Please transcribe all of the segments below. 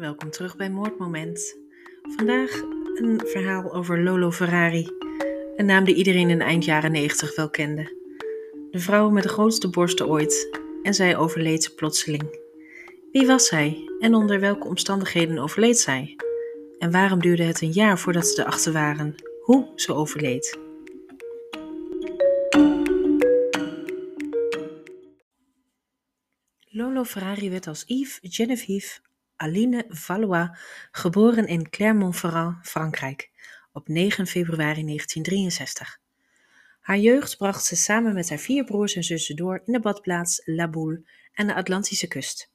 welkom terug bij Moordmoment. Vandaag een verhaal over Lolo Ferrari, een naam die iedereen in eind jaren 90 wel kende. De vrouw met de grootste borsten ooit en zij overleed plotseling. Wie was zij en onder welke omstandigheden overleed zij? En waarom duurde het een jaar voordat ze erachter waren hoe ze overleed? Lolo Ferrari werd als Yves Geneviève Aline Valois geboren in Clermont-Ferrand, Frankrijk, op 9 februari 1963. Haar jeugd bracht ze samen met haar vier broers en zussen door in de badplaats La Boule aan de Atlantische kust.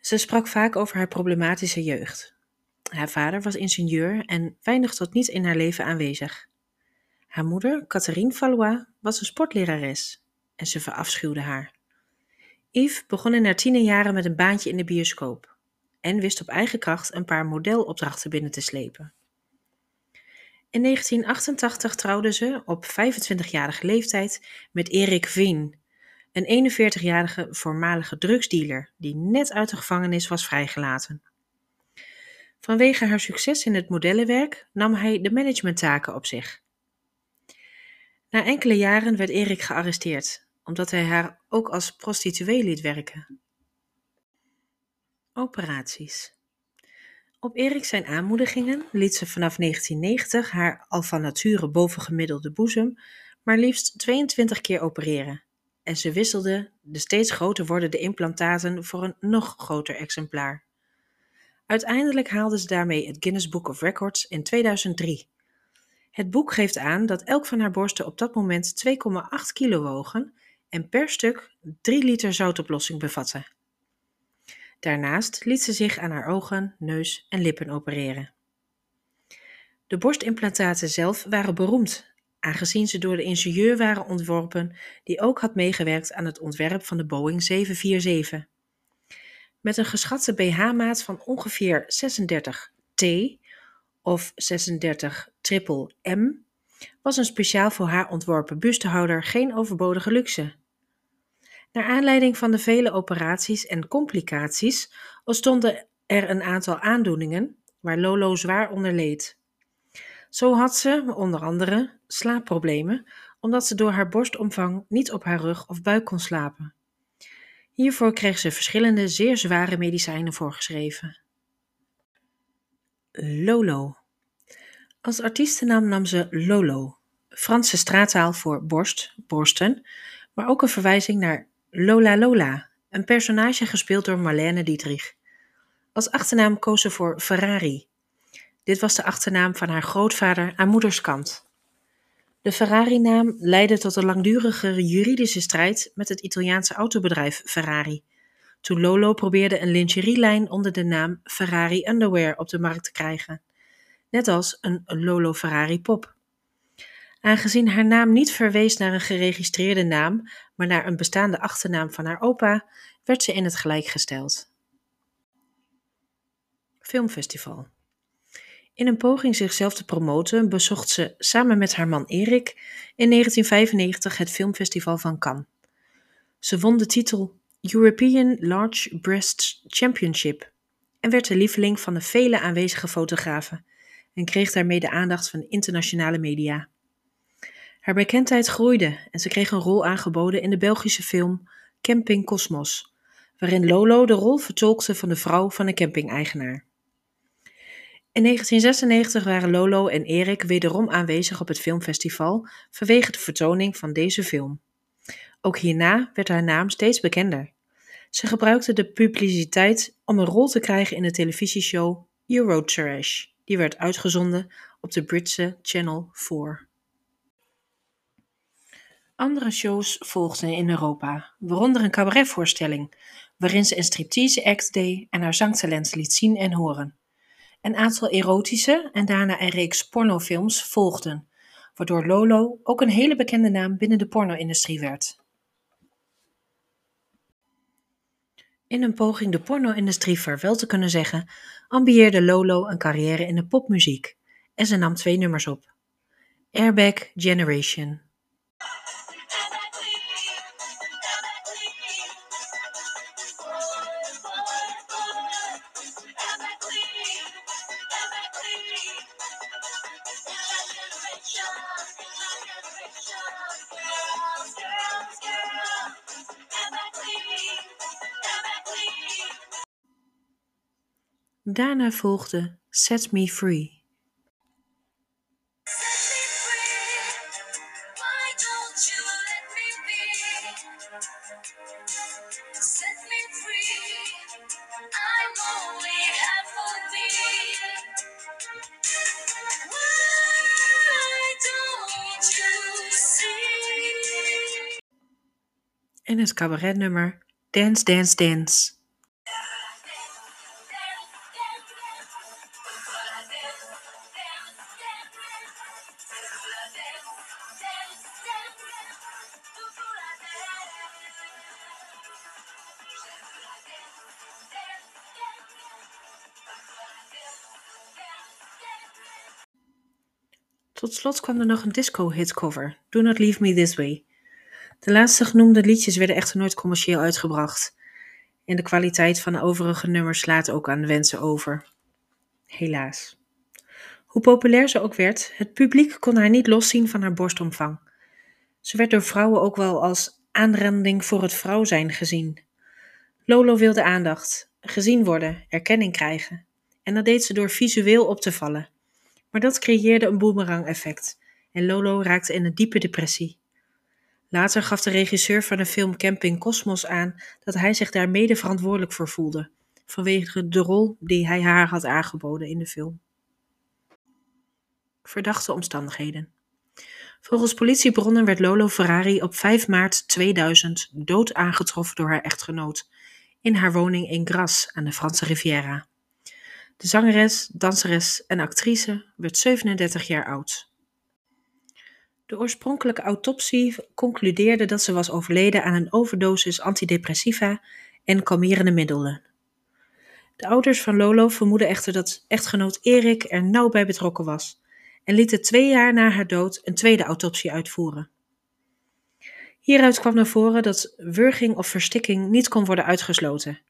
Ze sprak vaak over haar problematische jeugd. Haar vader was ingenieur en weinig tot niet in haar leven aanwezig. Haar moeder, Catherine Valois, was een sportlerares en ze verafschuwde haar. Yves begon in haar tienerjaren met een baantje in de bioscoop en wist op eigen kracht een paar modelopdrachten binnen te slepen. In 1988 trouwde ze op 25-jarige leeftijd met Erik Veen, een 41-jarige voormalige drugsdealer die net uit de gevangenis was vrijgelaten. Vanwege haar succes in het modellenwerk nam hij de managementtaken op zich. Na enkele jaren werd Erik gearresteerd omdat hij haar ook als prostituee liet werken. Operaties. Op Erik zijn aanmoedigingen liet ze vanaf 1990 haar al van nature bovengemiddelde boezem maar liefst 22 keer opereren. En ze wisselde de steeds groter wordende implantaten voor een nog groter exemplaar. Uiteindelijk haalde ze daarmee het Guinness Book of Records in 2003. Het boek geeft aan dat elk van haar borsten op dat moment 2,8 kilo wogen en per stuk 3 liter zoutoplossing bevatten. Daarnaast liet ze zich aan haar ogen, neus en lippen opereren. De borstimplantaten zelf waren beroemd, aangezien ze door de ingenieur waren ontworpen die ook had meegewerkt aan het ontwerp van de Boeing 747. Met een geschatte BH-maat van ongeveer 36 T of 36 triple M was een speciaal voor haar ontworpen bustehouder geen overbodige luxe. Naar aanleiding van de vele operaties en complicaties ontstonden er een aantal aandoeningen waar Lolo zwaar onder leed. Zo had ze, onder andere, slaapproblemen, omdat ze door haar borstomvang niet op haar rug of buik kon slapen. Hiervoor kreeg ze verschillende zeer zware medicijnen voorgeschreven. Lolo. Als artiestennaam nam ze Lolo, Franse straattaal voor borst, borsten, maar ook een verwijzing naar Lola Lola, een personage gespeeld door Marlene Dietrich. Als achternaam koos ze voor Ferrari. Dit was de achternaam van haar grootvader aan moederskant. De Ferrari-naam leidde tot een langdurige juridische strijd met het Italiaanse autobedrijf Ferrari. Toen Lolo probeerde een lingerielijn onder de naam Ferrari Underwear op de markt te krijgen, net als een Lolo Ferrari pop. Aangezien haar naam niet verwees naar een geregistreerde naam, maar naar een bestaande achternaam van haar opa, werd ze in het gelijk gesteld. Filmfestival. In een poging zichzelf te promoten bezocht ze samen met haar man Erik in 1995 het filmfestival van Cannes. Ze won de titel European Large Breast Championship en werd de lieveling van de vele aanwezige fotografen en kreeg daarmee de aandacht van internationale media. Haar bekendheid groeide en ze kreeg een rol aangeboden in de Belgische film Camping Cosmos, waarin Lolo de rol vertolkte van de vrouw van een camping-eigenaar. In 1996 waren Lolo en Erik wederom aanwezig op het filmfestival vanwege de vertoning van deze film. Ook hierna werd haar naam steeds bekender. Ze gebruikte de publiciteit om een rol te krijgen in de televisieshow Eurotrash, die werd uitgezonden op de Britse Channel 4. Andere shows volgden in Europa, waaronder een cabaretvoorstelling, waarin ze een striptease act deed en haar zangtalent liet zien en horen. Een aantal erotische en daarna een reeks pornofilms volgden, waardoor Lolo ook een hele bekende naam binnen de porno-industrie werd. In een poging de porno-industrie vaarwel te kunnen zeggen, ambieerde Lolo een carrière in de popmuziek en ze nam twee nummers op. Airbag Generation Daarna volgde Set Me Free. En het cabaretnummer Dance Dance Dance. Tot slot kwam er nog een disco-hitcover, Do Not Leave Me This Way. De laatste genoemde liedjes werden echter nooit commercieel uitgebracht. En de kwaliteit van de overige nummers slaat ook aan de wensen over. Helaas. Hoe populair ze ook werd, het publiek kon haar niet loszien van haar borstomvang. Ze werd door vrouwen ook wel als aanranding voor het vrouw zijn gezien. Lolo wilde aandacht, gezien worden, erkenning krijgen. En dat deed ze door visueel op te vallen. Maar dat creëerde een boemerang-effect en Lolo raakte in een diepe depressie. Later gaf de regisseur van de film Camping Cosmos aan dat hij zich daar mede verantwoordelijk voor voelde, vanwege de rol die hij haar had aangeboden in de film. Verdachte omstandigheden. Volgens politiebronnen werd Lolo Ferrari op 5 maart 2000 dood aangetroffen door haar echtgenoot in haar woning in Gras aan de Franse Riviera. De zangeres, danseres en actrice werd 37 jaar oud. De oorspronkelijke autopsie concludeerde dat ze was overleden aan een overdosis antidepressiva en kalmerende middelen. De ouders van Lolo vermoeden echter dat echtgenoot Erik er nauw bij betrokken was en lieten twee jaar na haar dood een tweede autopsie uitvoeren. Hieruit kwam naar voren dat wurging of verstikking niet kon worden uitgesloten.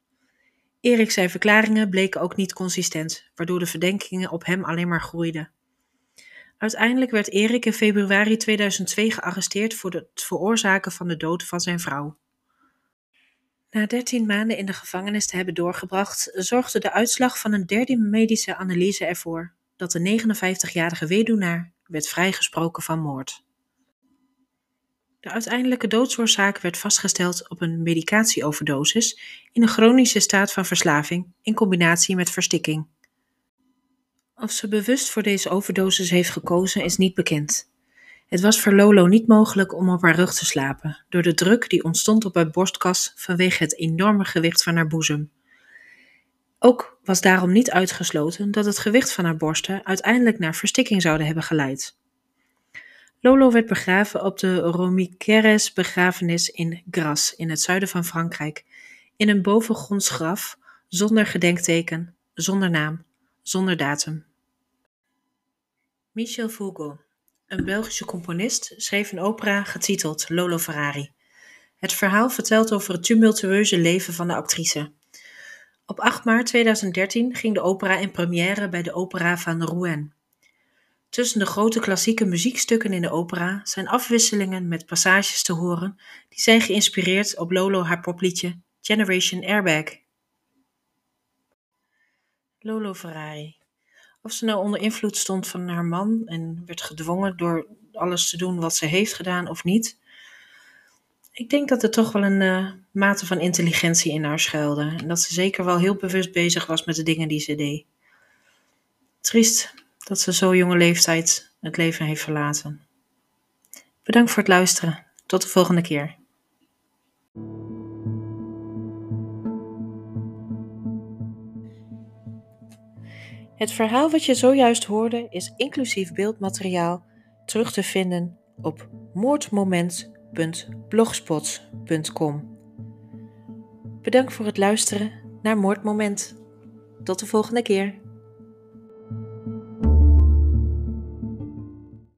Erik zijn verklaringen bleken ook niet consistent, waardoor de verdenkingen op hem alleen maar groeiden. Uiteindelijk werd Erik in februari 2002 gearresteerd voor het veroorzaken van de dood van zijn vrouw. Na 13 maanden in de gevangenis te hebben doorgebracht, zorgde de uitslag van een derde medische analyse ervoor dat de 59-jarige weduwnaar werd vrijgesproken van moord. De uiteindelijke doodsoorzaak werd vastgesteld op een medicatieoverdosis in een chronische staat van verslaving in combinatie met verstikking. Of ze bewust voor deze overdosis heeft gekozen is niet bekend. Het was voor Lolo niet mogelijk om op haar rug te slapen, door de druk die ontstond op haar borstkas vanwege het enorme gewicht van haar boezem. Ook was daarom niet uitgesloten dat het gewicht van haar borsten uiteindelijk naar verstikking zouden hebben geleid. Lolo werd begraven op de Romiqueres begrafenis in Gras in het zuiden van Frankrijk, in een bovengronds graf, zonder gedenkteken, zonder naam, zonder datum. Michel Fugo, een Belgische componist, schreef een opera getiteld Lolo Ferrari. Het verhaal vertelt over het tumultueuze leven van de actrice. Op 8 maart 2013 ging de opera in première bij de Opera van Rouen. Tussen de grote klassieke muziekstukken in de opera zijn afwisselingen met passages te horen die zijn geïnspireerd op Lolo haar popliedje Generation Airbag. Lolo Ferrari. Of ze nou onder invloed stond van haar man en werd gedwongen door alles te doen wat ze heeft gedaan of niet. Ik denk dat er toch wel een uh, mate van intelligentie in haar schuilde. En dat ze zeker wel heel bewust bezig was met de dingen die ze deed. Triest dat ze zo jonge leeftijd het leven heeft verlaten. Bedankt voor het luisteren. Tot de volgende keer. Het verhaal wat je zojuist hoorde is inclusief beeldmateriaal terug te vinden op moordmoment.blogspot.com. Bedankt voor het luisteren naar Moordmoment. Tot de volgende keer.